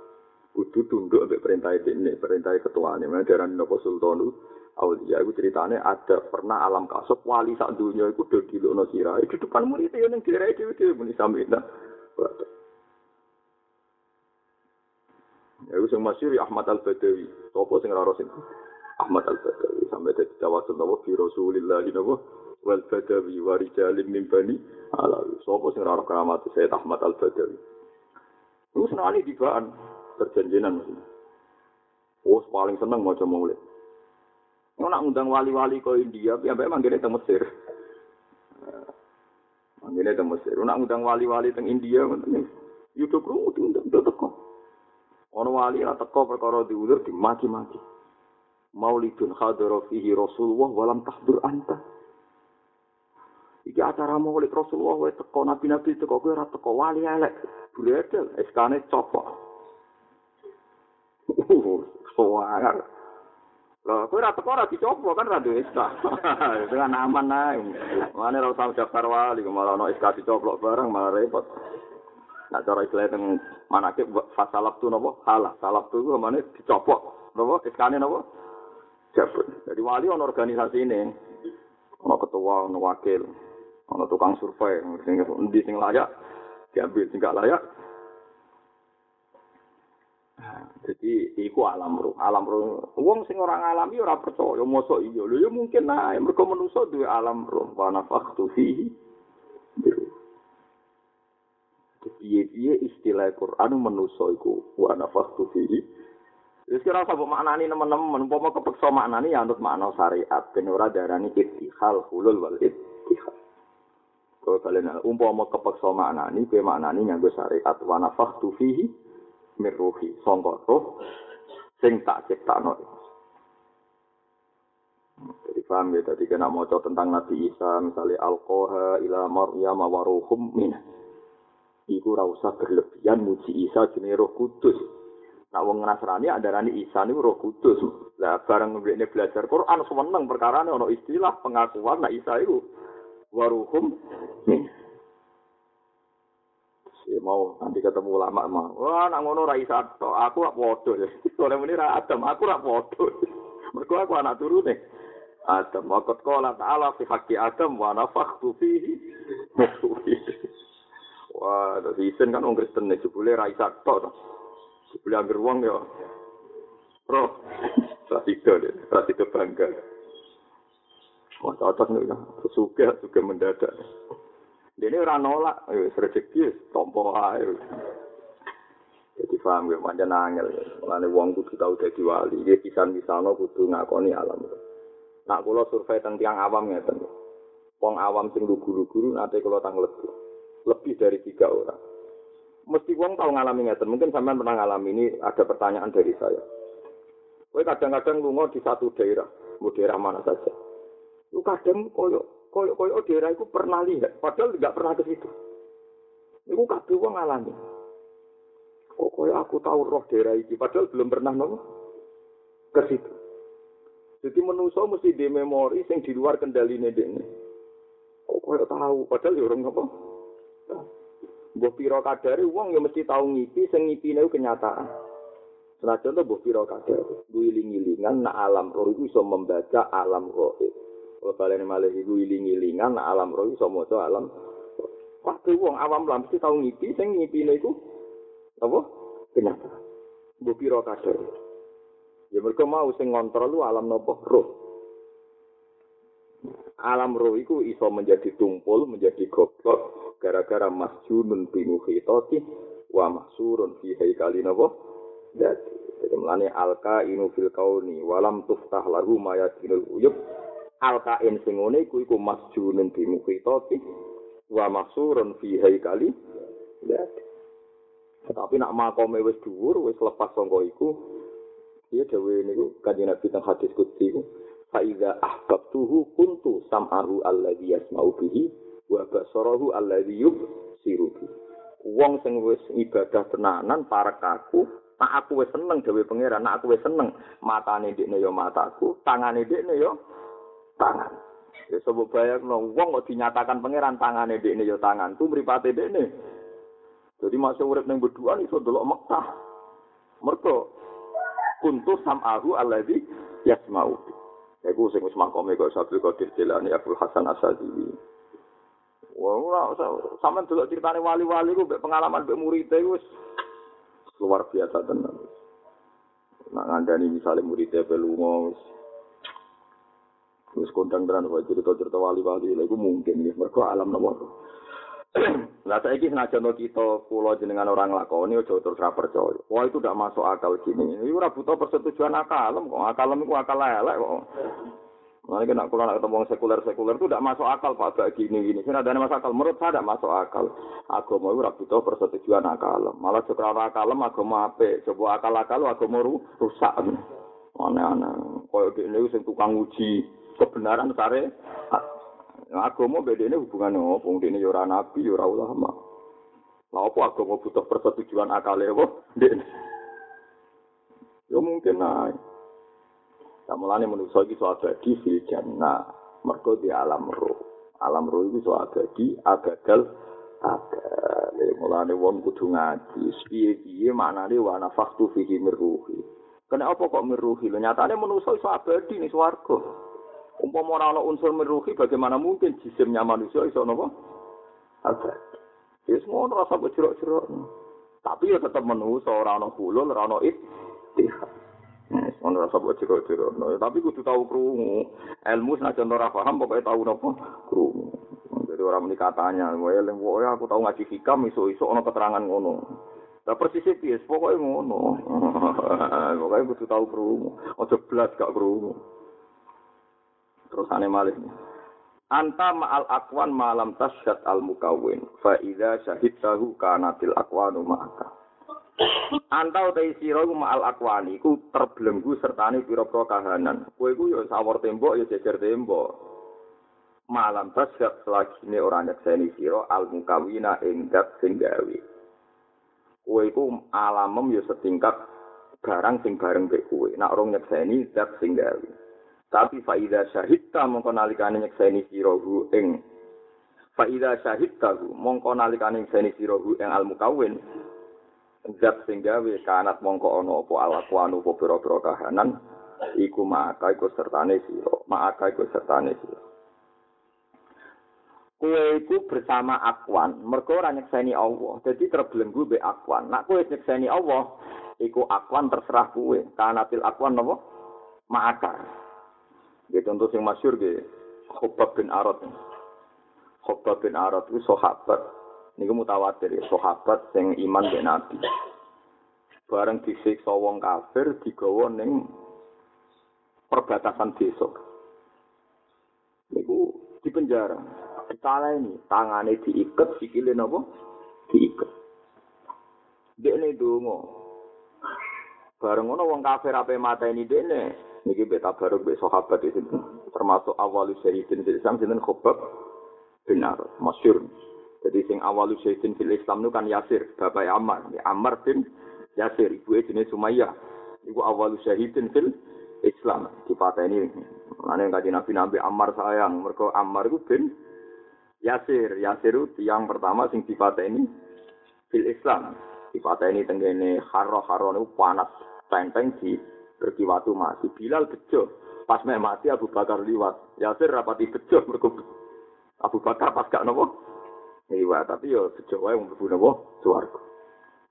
Kudu tunduk sampai perintah ini, perintah ketua ini. Mana darah Nopo Sultanu Aulia itu ceritanya ada pernah alam kasop wali saat dunia itu udah di lono sirai di depan muridnya yang sirai itu dia muni sami nawa. Ya wis masyhur Ahmad Al Badawi. Sopo sing ora sing Ahmad Al Badawi sampai dadi tawasul nawa fi Rasulillah nawa wal Badawi wa rijalin min bani ala. Sopo sing ora keramat Sayyid Ahmad Al Badawi. Lu senang di perjanjian mesti. Oh, paling seneng mau coba mulai. Nak undang wali-wali ke India, ya memang gini ke Mesir. Manggilnya ke Mesir. Nak undang wali-wali ke India, Yudo krungu diundang do teko. Ana wali ra teko perkara diulur dimaki-maki. Maulidun hadara fihi Rasulullah walam tahdur anta. Iki acara maulid Rasulullah wae teko nabi-nabi teko kowe ora teko wali elek. Bledel eskane copok. Soalnya Lah kowe ora teko ora dicopo kan ra duwe SK. Dengan aman ae. Mane ora usah daftar wali malah ono SK dicoplok bareng malah repot. Nak cara istilah teng manake fasalab tu napa? Halah. Salab tu mana dicopot. Napa? Iskane napa? Jabut. Jadi wali ono organisasi ini. Ono ketua, ono wakil, ono tukang survei, sing sing layak diambil sing gak layak. Jadi iku alam roh, alam roh. Wong sing ora ngalami ora percaya, mosok iya. Lho ya mungkin ae mergo manusa duwe alam roh. Wa nafakhtu fihi. piye-piye istilah Quran menuso iku wa nafaktu fihi. Wis kira apa maknani nemen-nemen umpama kepeksa maknani ya anut makna syariat ben ora darani ittihal hulul wal ittihal. Kalau kalian umpama kepeksa maknani kowe maknani nganggo syariat wa nafaktu fihi mirruhi sangka roh sing tak ciptakno. Jadi paham ya, tadi kena mau tentang Nabi Isa, misalnya Al-Qoha ila Maryam wa ruhum minah. iku ora usah berlebihan muji Isa jenenge Roh Kudus. Nak wong Nasrani andarane Isa niku Roh Kudus. Lah bareng ngene belajar Quran seneng perkara ana istilah pengakuan nak Isa iku waruhum Si mau nanti ketemu ulama mah. Wah, nak ngono ra isa to. Aku rak podo ya. Sore muni ra Adam, aku rak podo. Mergo aku anak turune. Adam, wakot kola ta'ala fi haqqi Adam wa nafakhtu fihi. Wah, dari isen kan orang Kristen nih, jebule ra isa tok. Jebule anggar wong ya. Roh, rasido deh, rasido bangga. Wah, cocok nih, ya. suka, suka mendadak. Ini ora nolak, ya rezeki tompo ae. Jadi paham ya, macam nangel. Mulane wong kudu tau dadi wali. Iki pisan misalno kudu ngakoni alam. Nak kula survei teng tiang awam ngeten. Wong awam sing lugu-lugu nate kula tang lebih. lebih dari tiga orang. Mesti wong tahu ngalami ngeten. Mungkin sampean pernah ngalami ini ada pertanyaan dari saya. Kowe kadang-kadang lunga di satu daerah, mau daerah mana saja. Lu kadang koyo koyo koyo daerah itu pernah lihat, padahal tidak pernah ke situ. Iku kabeh wong ngalami. Kok koyo aku tahu roh daerah ini, padahal belum pernah nopo ke situ. Jadi manusia mesti di memori sing di luar kendali ini. Kok koyo tahu, padahal ya orang nopo. Mbah pira kadare wong ya mesti tau ngipi sing ngipine kenyataan. Senajan to mbah pira kadare, wiling-wilingan nak alam roh itu iso membaca alam roh. Kalau kalian malah iku wiling-wilingan nak alam roh iso maca alam. Waktu wong awam lah mesti tau ngipi sing ngipine iku apa? Kenyataan. Mbah pira kadare. Ya mereka mau sing ngontrol lu alam nopo roh. Alam roh itu iso menjadi tumpul, menjadi goblok, gara-gara masjunun binu khitoti wa mahsurun fi haikali napa dadi jadi melane alka inu fil kauni walam tuftah lahu mayatinul uyub alka in sing ngene iku iku masjunun binu khitoti wa mahsurun fi haikali. Dadi tapi nak makome wis dhuwur wis lepas sangka iku iya dhewe niku kanjeng Nabi teng hadis kutsi Faiza ahbabtuhu kuntu sam'ahu alladhi yasma'u bihi wa basarahu alladhi yubsiru wong sing wis ibadah tenanan para kaku nak aku wis seneng dewe pangeran nak aku wis seneng matane ndekne ya mataku tangane ndekne ya tangan. Ya sebab bayangno wong kok dinyatakan pangeran tangane ndekne ya tangan. Tu mripate ndekne jadi masuk urip ning berduaan iso delok Mekah mergo kuntu samahu alladhi yasma'u. Iku sing wis makome kok Sabtu Qadir Jilani Abdul Hasan Asadili. Wah, ora sampean delok critane wali-wali ku pengalaman mbek murid luar biasa tenan. Nak ngandani misalnya murid e pelunga wis wis kondang tenan kok cerita-cerita wali-wali iku mungkin ya mergo alam nomor. Lah saiki senajan kita kula jenengan orang lakoni aja terus ra percaya. Wah itu tidak masuk akal gini. Ini ora butuh persetujuan akal kok. Akal iku akal elek kok. Nah, ini nak kalau nak ketemu sekuler-sekuler itu tidak masuk akal pak kayak gini gini. Sini ada masuk akal. Menurut saya tidak masuk akal. Agama itu butuh persetujuan akal. Malah sekarang akal agama apa? Coba akal akal agama rusak. Aneh-aneh. Kayak gini sing tukang uji kebenaran sare. Agama beda ini hubungannya apa? Ini yura nabi, yura ulama. Lah apa agama butuh persetujuan akal ya? Ya mungkin naik. Tak mulane manusa iki iso abadi fil jannah. Mergo di alam roh. Alam roh iki iso abadi agagal agal. Mulane wong kudu ngaji. Piye-piye maknane wa nafaktu fihi mirruhi. Kena apa kok mirruhi? Lho nyatane manusa iso abadi ning swarga. Umpama ora ana unsur mirruhi bagaimana mungkin jisimnya manusia iso napa? Abadi. Wis ngono rasa jerok-jerok. Tapi ya tetap manusa ora ana bulul, ora ana ittihad. Ono rasa ciro ciro. tapi kudu tahu krungu. Ilmu senajan ora paham pokoknya tahu nopo krungu. Jadi orang ini katanya, yang pokoknya aku tahu ngaji hikam iso iso ono keterangan ngono. Lah persis piye pokoknya ngono. pokoknya kudu tahu krungu. Ojo blas gak krungu. Terus aneh malih Anta ma'al akwan malam tasyad al mukawin. Fa idza syahidtahu kanatil akwanu ma'aka. Antau te sira iku ma'al akwani iku terbelenggu sertane pira-pira kahanan. Kowe iku ya sawur tembok ya jejer tembok. Malam tasyak selagine ora nyekseni sira al mukawina ing dat sing gawe. Kowe iku alamem ya setingkat barang sing bareng kowe. Nek ora nyekseni dat sing gawe. Tapi faida syahidta mongko nalikane nyekseni sira hu ing faida syahidta mongko nalikane nyekseni sira hu ing al mukawin. Zat sing gawe kanat mongko ana apa alakuanu apa pira-pira kahanan iku maka iku sertane sira maka iku sertane sira. Kowe iku bersama akwan mergo ora nyekseni Allah. Dadi terbelenggu be akwan nak kowe nyekseni Allah iku akwan terserah kowe kanatil akwan napa? Maka ya contoh sing masyhur ge Khobab bin Arad. Khobab bin Arad itu sahabat. Niku mutawatir ya sahabat sing iman be nabi. Bareng disiksa wong kafir digawa ning perbatasan desa. Niku di penjara. Ditaleni tangane diiket sikile napa? Diiket dekne donga. Bareng ngono wong kafir ape mateni dekne niki beta baru be sahabat itu termasuk awal syahidin Islam sinten khobab benar masyhur Jadi sing awal syaitin fil Islam itu kan Yasir, bapak Ammar. Ammar bin Yasir, ibu jenis Sumayyah. Ibu awal syaitin fil Islam. Di ini, mana yang Nabi Nabi Ammar sayang. Mereka Ammar itu bin Yasir. Yasir itu yang pertama sing di ini fil Islam. Di ini tenggene haro-haro itu panas. Teng-teng di berkiwatu mati. Bilal bejo. Pas mati Abu Bakar liwat. Yasir rapati bejo. Mereka Abu Bakar pas gak nopo. Iya, tapi yo sejauh yang berguna boh suarga.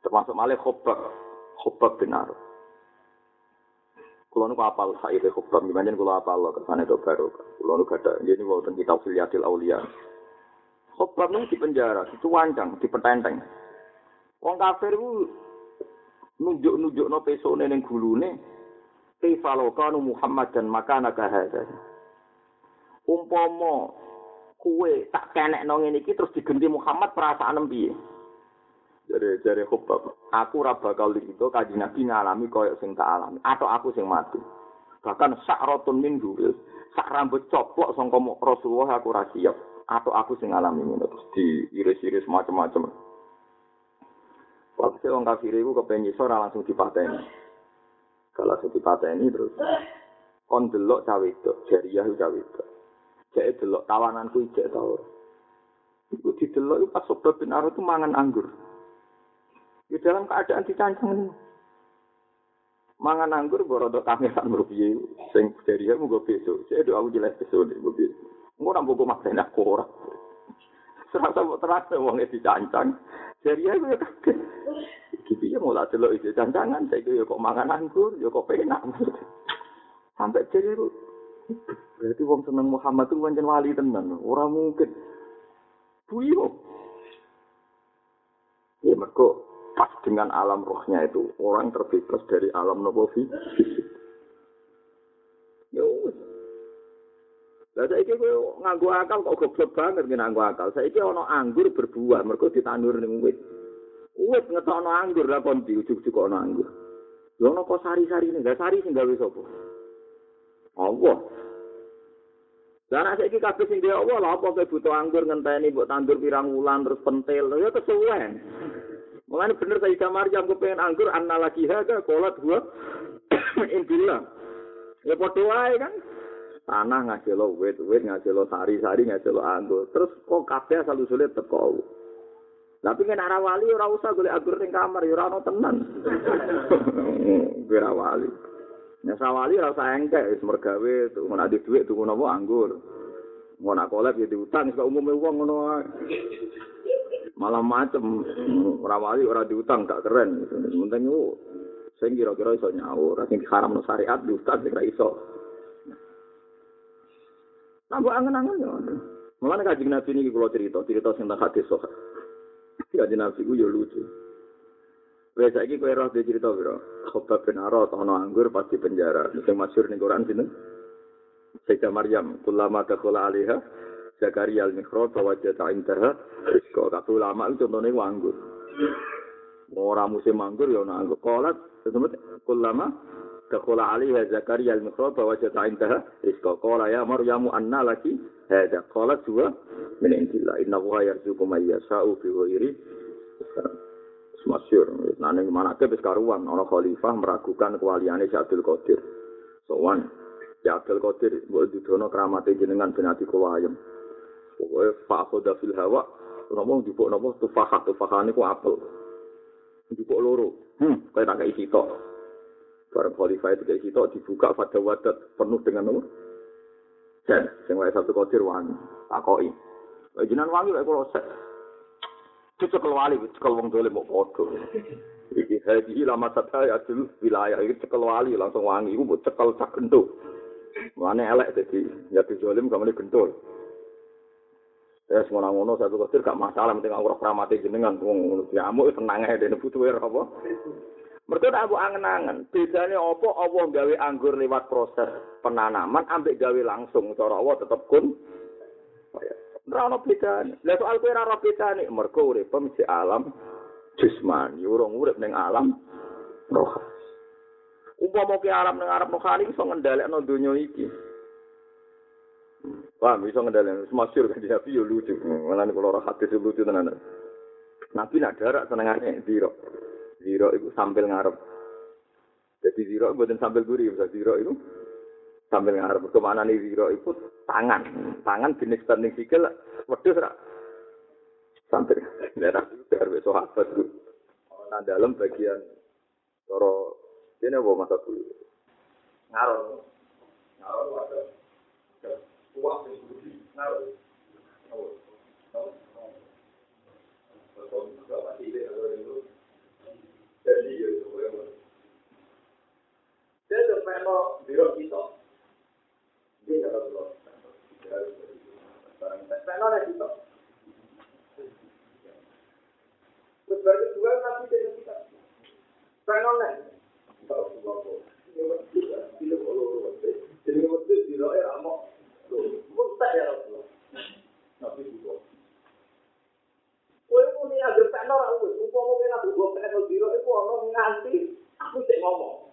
Termasuk malih khobak, khobak benar. Kulo nu apal saire khobak, gimana kulo apal lo kesana itu baru. Kulo nu ini mau tentang kitab filiatil aulia. Khobak nu di penjara, itu wancang, di petenteng. Wong kafir ku nunjuk-nunjuk no pesone neng gulune. Kifalokanu Muhammad dan makana kahada. Umpomo kue tak kenek nong ini terus digenti Muhammad perasaan piye Jadi jadi khubab, aku raba kau itu kaji nabi ngalami koyok sing tak alami, atau aku sing mati. Bahkan sak rotun min duril, sak rambut coplok songko Rasulullah aku rasiap, atau aku sing ngalami ini terus diiris-iris macam-macam. Waktu orang kafir itu kepengen langsung dipateni. Kalau langsung dipateni terus, on delok cawe itu, jariah cawe itu. Jek delok tawananku ijek ta ora. Iku didelok pas sebab bin itu mangan anggur. Di dalam keadaan dicancang ini. Mangan anggur borodo kameran rupiah sing dari ya mugo besok. Saya doa aku jelas besok deh mobil. Engko ora mbok maksain aku ora. Serasa mbok terasa wong e dicancang. Dari aku ya kaget. Gitu ya mulai delok itu, jangan saya ya kok makan anggur, ya kok penak. Sampai jadi aku, berarti wong seneng Muhammad itu wajan wali tenan, orang mungkin. Buyo. Ya mergo pas dengan alam rohnya itu orang terbebas dari alam nopo fisik. Lah saiki kowe nganggo akal kok goblok banget ngene nganggo akal. Saiki ana anggur berbuah mergo ditandur ning wit. Wit ngetokno anggur lah kon diujuk-ujuk ana anggur. Lho ana kok sari-sari ning sari sing gawe sapa? Allah. Dan saya ini kabeh sing dia Allah, lah apa butuh anggur ngenteni buat tandur pirang wulan terus pentil, ya kesuwen. Mulane bener Sayyidah Maryam kepengen anggur anna lagi haga kolat gua intilah. Ya wae kan. Tanah ngasih lo wit, wit ngasih lo sari-sari ngasih lo anggur. Terus kok kabeh asal usule teko. Tapi kan arah wali ora usah golek anggur ning kamar ya ora ono tenan. Ora wali. Nek sawali ora usah engkek wis mergawe tuh ngono dhuwit tuku napa anggur. Ngono kolek ya diutang sak umume wong ngono. Malah macem ora wali ora diutang gak keren. Penting yo sing kira-kira iso nyawur, sing haram syariat diutang sing iso. Nambah angen-angen yo. Mulane kanjeng Nabi niki kula cerita, cerita sing tak hadis sok. Kanjeng Nabi ku yo lucu. Wes saiki kowe roh cerita piro? Khobab bin Arad ana anggur pas di penjara. Sing masyhur ning Quran sinten? Sayyidah Maryam, kullama dakhala alaiha Zakaria al-Mikhrab wajata intaha rizqa. Kata ulama itu contohnya anggur. Orang musim anggur ya anggur. Qalat sebut kullama dakhala alaiha Zakaria al-Mikhrab wajata intaha rizqa. Qala ya Maryamu anna laki hada. Qalat huwa min indillah. Inna huwa yarzuqu man yasha'u fi ghairi masyur. Nah, ini mana ke karuan, orang khalifah meragukan kewaliannya si Abdul Qadir. Soan, si Abdul Qadir, buat didono keramati jenengan binati kewayam. Pokoknya fa'akhoda fil hawa, ngomong dibuk nopo tufahah, tufahah ini ku apel. Dibuk loro, hmm, kayak tak kayak sitok. Barang khalifah itu kayak sitok, dibuka pada wadat penuh dengan nopo. Dan, sing wae satu Qadir wangi, takoi. Jenengan wangi, wae kalau cekel wali cekel wong dole mau foto iki haji lama sata ya wilayah. Iki cekel wali langsung wangi iku mbok cekel cak gentuk. Mana elek jadi ya di dolim kamu ini gentul. Ya semua ngono satu kecil gak masalah penting aku ramati jenengan. Wong nyamuk tenang aja dene butuh apa Mereka tak aku angen-angen. Bedanya apa? Allah gawe anggur lewat proses penanaman, ambek gawe langsung. Cara Allah tetap kun. Ora ono bedane. Lah soal kowe ora ono bedane, mergo urip mesti alam jismani, urung urip ning alam roh. Umpama ke alam ning alam rohani iso ngendhalekno donya iki. Wah, bisa ngendhalekno semasyur kan Nabi yo lucu. Malah nek ora hati lucu tenan. Nabi nak darak senengane ziro. Ziro itu sambil ngarep. Jadi ziro buatan sambil gurih, bisa ziro itu sambil ngarep kemana nih ziro itu tangan tangan jenis standing sikil wedus rak sampai daerah biar besok tuh nah dalam bagian toro ini apa masa dulu ngaruh ngaruh ada kuat ngaruh jadi ya itu jadi sampai no biro kita dia nggak tahu Peno lah kita. Sebagai dua nabi dari kita. Peno lah. Tahu semua kok. Ini mesti tidak kalau jadi mesti tidak ya amok. Mesti ya Rasulullah. Nabi juga. Kowe muni agar peno ra wis, umpama kena dua peno diro iku ana nganti aku sik ngomong.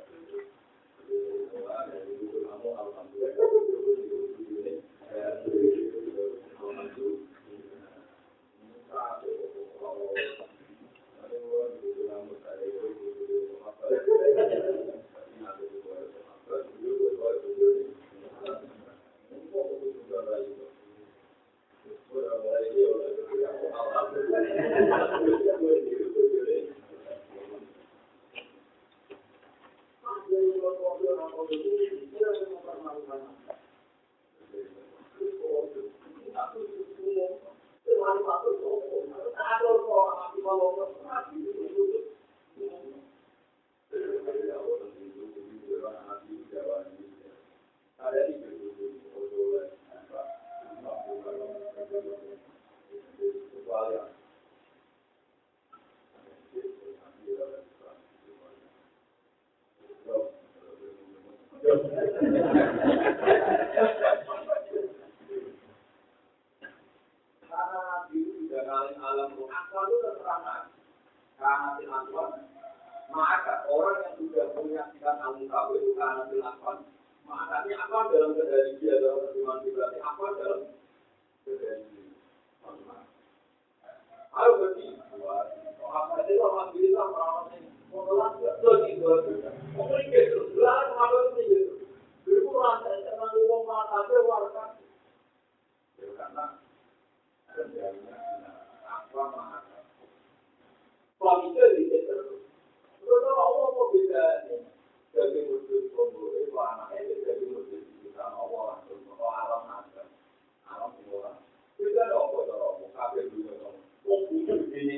Well, yeah. karena dilakukan maka orang yang sudah punya menyaksikan al-mutawi itu karena dilakukan maknanya apa dalam kendali dia dalam perjuangan berarti apa dalam kendali Ayo berarti apa itu alhamdulillah perawatnya mengelola lagi dua juga. Mungkin gitu, lah kalau itu gitu. Dulu rasa jangan uang mata berwarna. Karena kerjanya apa mahal suami itu di itu anaknya jadi musuh di Allah itu ke alam naga, kok mau kafir itu mau begini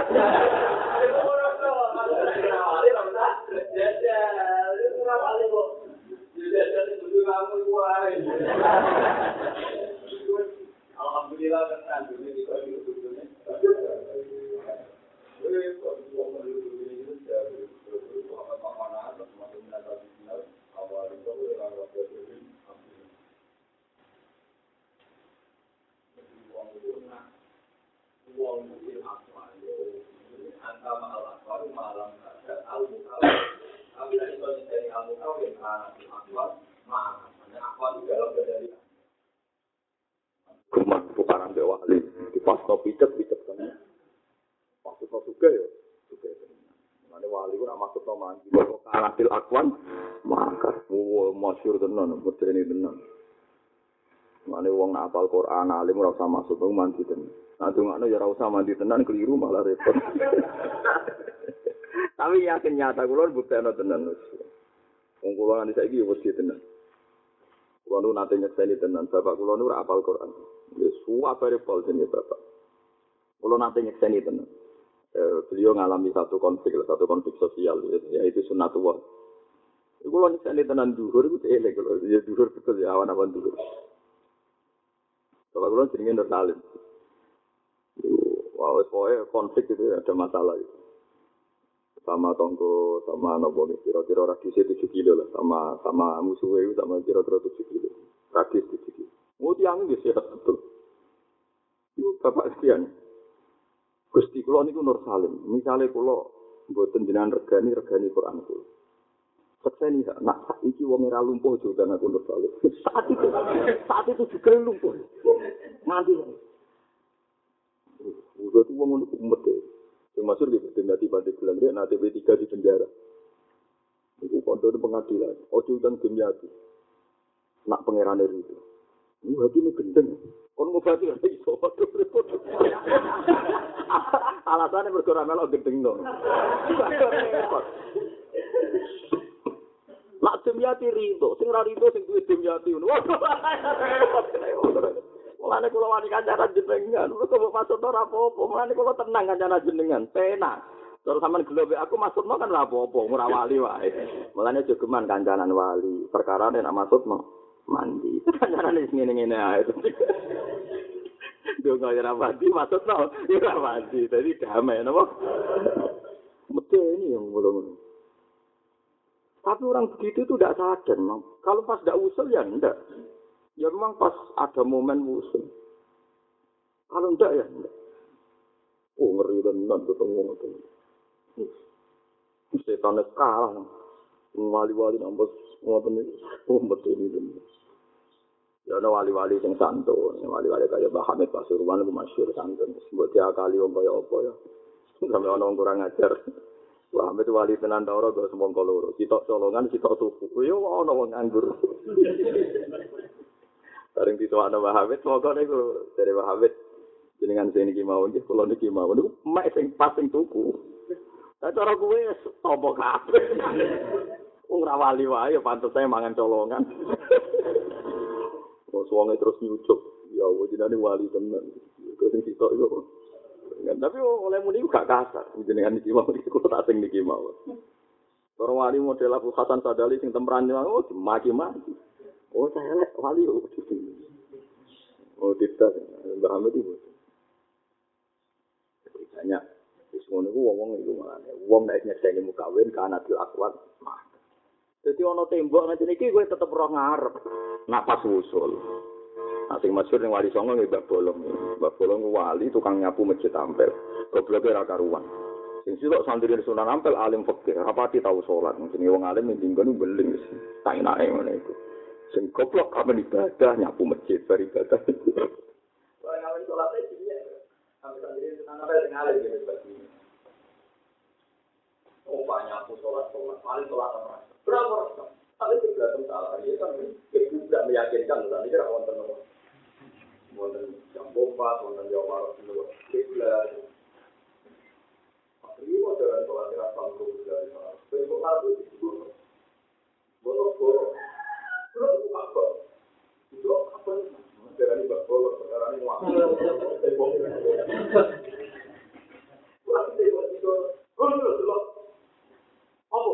Gemah tukaran mbek wali. Di pas kopi cek picek tenan. Maksud no suka ya. Suka Mane wali ku nak maksud no mandi. Kok karatil akwan maka wow masyhur tenan, medeni tenan. Mane wong nak apal Quran alim no mandi tenan. Nah, dungakno ya ora usah mandi tenan keliru malah repot. Tapi yakin nyata kula buktekno tenan. Wong kula nganti saiki wedi tenan. Kula nu nate nyekseni tenan, bapak kula nu ora apal Quran. Wis suwabare pol jenenge bapak. Kula nate nyekseni tenan. Eh, beliau ngalami satu konflik, satu konflik sosial, yaitu sunatullah. Iku lho nyekseni tenan duhur iku elek ya duhur betul ya awan-awan duhur. Bapak kula jenenge Nur Salim. Wis pokoke konflik itu ada masalah itu. sama tonggo sama nopo kira-kira radiusnya tujuh kilo lah sama sama musuhnya itu sama kira-kira tujuh kilo. Radius tujuh kilo. Mau tiang gitu ya betul. Itu bapak sekian gusti kulo niku nur salim. Misalnya kulo buatan jenengan regani regani Quran kulo Sekseni, nak ini wong era lumpuh juga nak nur salim. Saat itu, saat itu juga lumpuh. Nanti, udah tuh wong untuk umat Yang masuk di berarti banding bulan dia, nanti B3 di penjara. Itu pondok pengadilan. Ojo utang Dimyati. Nak pangeran itu. Ini hati ini gendeng. Kon ngobati ora iso. Waduh, repot. Alasannya mergo ora melok gendeng dong. Nak Dimyati rido, sing ora rido sing duwe Dimyati ngono. Mulane kula wani kancanan jenengan, kok mbok maksud ora apa-apa, mulane kula tenang kancanan jenengan, penak. Terus sampean gelo aku maksudno kan ora apa-apa, ora wali wae. Mulane jogeman kancanan wali, perkara nek maksudno mandi. Kancanan wis ngene-ngene ae. Kaya ora mandi maksudno, ya ora mandi. Dadi damai napa? Mesti ini yang belum Tapi orang begitu itu tidak sadar, Mang. Kalau pas tidak usul ya enggak. Ya memang pas ada momen usul. Kalau enggak ya enggak. Oh ngeri tenan ketemu itu. Setan kalah. Wali-wali nambah ngoten. Oh betul ini. Ya ana wali-wali sing santun, wali-wali kaya Mbah Hamid Pasuruan itu masyhur santun. Mbok diakali wong kaya apa ya. Sampai ana wong kurang ajar. Wah, itu wali tenan ta ora kok loro. Sitok colongan, sitok tuku. Yo ana wong nganggur. Bareng ditokno Mbah Hamid, semoga niku dari Hamid jenengan sing iki mau nggih kula niki mau niku mek sing pas sing tuku. Lah cara kuwe topo kabeh. Wong ra wali wae ya pantes ae mangan colongan. Wong suwange terus nyucuk. Ya Allah jenenge wali tenan. Kok sing sitok iku. Tapi oleh muni gak kasar. Jenengan iki mau iki kok tak sing niki mau. Para wali model Abu Hasan Sadali sing temperan oh maki-maki. Oh saya lek wali oh. Oh tidak, Mbah Hamid itu. Banyak. Wis ngono ku wong-wong iku malah. Wong nek nyekseni mukawin kana dil akwat. Jadi ana tembok ngene iki kowe tetep roh ngarep. Nak pas usul. Nah, sing masyhur ning Wali Songo nggih Mbak Bolong. Mbak Bolong wali tukang nyapu masjid Ampel. Gobloke ra karuan. Sing sitok santri Sunan Ampel alim fikih, rapati tau salat. Jenenge wong alim ning dinggon beling wis. Tak enake ngene iku. Sing goblok kapan ibadah nyapu masjid bar ibadah. Oh, banyak aku sholat-sholat, paling sholat apa? Berapa? Tapi ya kan, itu tidak meyakinkan, misalnya kira wonten apa? Wonten jam bomba, wonten jam marah dulu, kiblat. Ini mau jalan sholat kira sanggup dari sana. Tapi kok lalu itu, bodoh bodoh. Belum itu apa? Itu apa? Sekarang ini berbolot, sekarang ini waktu. Tembok. Lagi tembok itu, oh dulu dulu. Apa?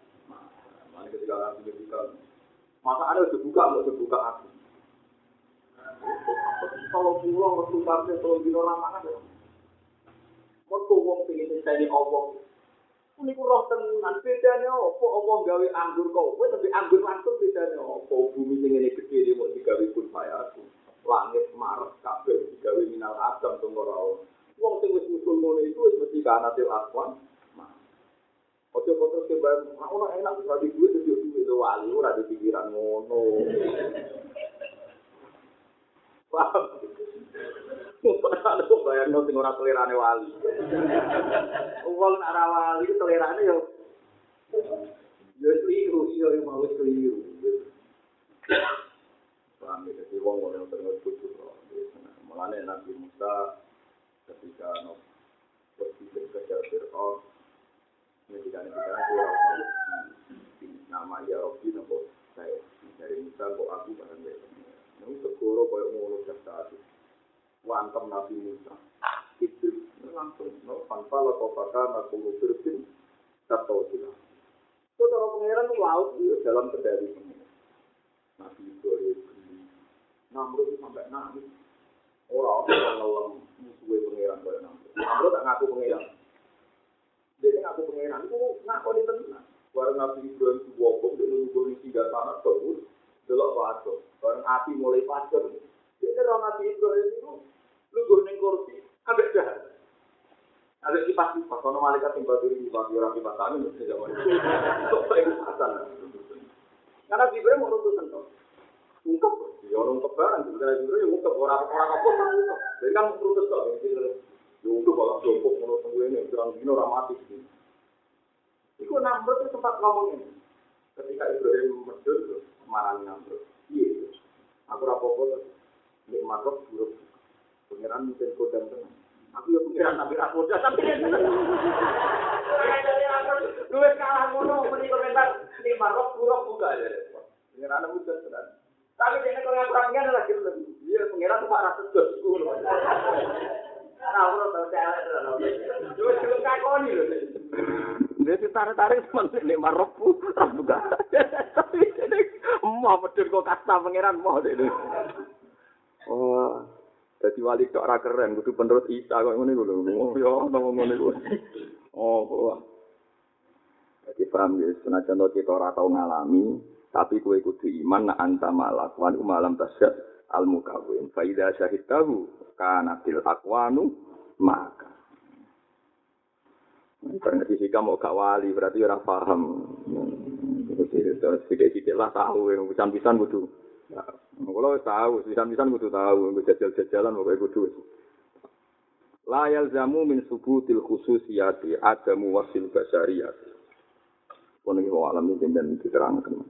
Mana ketika nabi ketika masa ada dibuka mau dibuka aku. Kalau pulang waktu sampai kalau di lapangan ya. Mergo wong pengen nyenteni Allah. Niku roh tenan bedane apa Allah gawe anggur kowe tapi anggur langsung bedane apa bumi sing ngene gedhe iki mau digawe pun aku. Langit marah kabeh digawe minal adam teng ora Wong sing wis musul ngono iku wis mesti kana til aswan. Ojo kok terus kebayang, aku nak enak bisa di duit, tujuh duit itu wali, ora di pikiran ngono. Paham? Kok bayar no sing ora selerane wali. Wong nek ora wali selerane yo yo keliru, yo yo mau keliru. Paham ya, jadi wong ngono terus kudu Mulane Nabi Musa ketika no pergi ke Fir'aun ini nama ya Robi nopo saya dari Musa kok aku barang Ini segoro kaya ngono jasa itu. Wantem Nabi Musa. Itu langsung. No, tanpa lako baka naku lupirkin. Kata sila. Itu cara pengeran laut itu dalam kendali pengeran. Nabi Ibrahim. Namrud sampai nangis. Orang-orang yang ngelang musuhnya pengeran kaya Namrud. Namrud tak ngaku pengeran. Dia ngaku pengeran itu ngaku di tenang. Warna Nabi Ibrahim itu wabung, dia nunggu isi gak api mulai padam. Ini orang Nabi Ibrahim itu lu gue neng kursi, ambek jahat. Ada kipas kipas, kalau malaikat yang batu ini batu orang kipas angin, mesti mau. Kok saya kesatan? Karena Ibrahim mau runtuh sentuh. Ungkep, ya orang ungkep barang, Ibrahim ungkep orang orang apa. Jadi kan runtuh kok, ungkep kalau jongkok menurut tunggu ini, bilang gini orang mati. Iku Namrud itu sempat ngomong ini. Ketika Ibrahim medhur, marani Namrud. Iya, aku rapopo Nek makhluk buruk. Pengiran mungkin kodam tenang. Aku ya pengiran tapi ra kodam tapi Gue kalah ngono meni komentar nek makhluk buruk buka ya. Pengiran aku tenang. Tapi dia kalau yang perhatian lagi lebih. Iya pengiran tuh parah sedot ora tau saya kakoni lho. Dia tarik-tarik teman nek mau medhur kok kasta pangeran mau ini. Oh, jadi wali tok ora keren, kudu penerus Isa kok ngene lho. Oh, ya ngomong ngene kuwi. Oh, wah. Jadi paham ya, senajan kita ora tau ngalami, tapi kowe kudu iman nak anta malak wan malam tasyad al mukawin. Fa idza syahidtahu kana til aqwanu maka. Karena fisika mau gak wali berarti ora paham. Terus tidak-tidak lah tahu yang pisan-pisan kudu Kalau tahu, pisan-pisan kudu tahu, jajal-jajalan pokoknya kudu. La yalzamu min subutil khususiyati adamu wasil basyariyati. Pun ini alam ini dan diterangkan.